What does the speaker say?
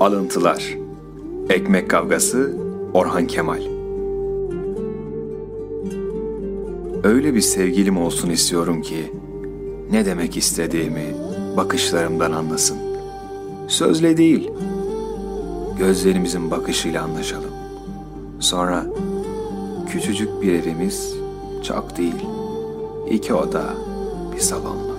Alıntılar Ekmek Kavgası Orhan Kemal Öyle bir sevgilim olsun istiyorum ki ne demek istediğimi bakışlarımdan anlasın. Sözle değil, gözlerimizin bakışıyla anlaşalım. Sonra küçücük bir evimiz çok değil, iki oda, bir salonlu.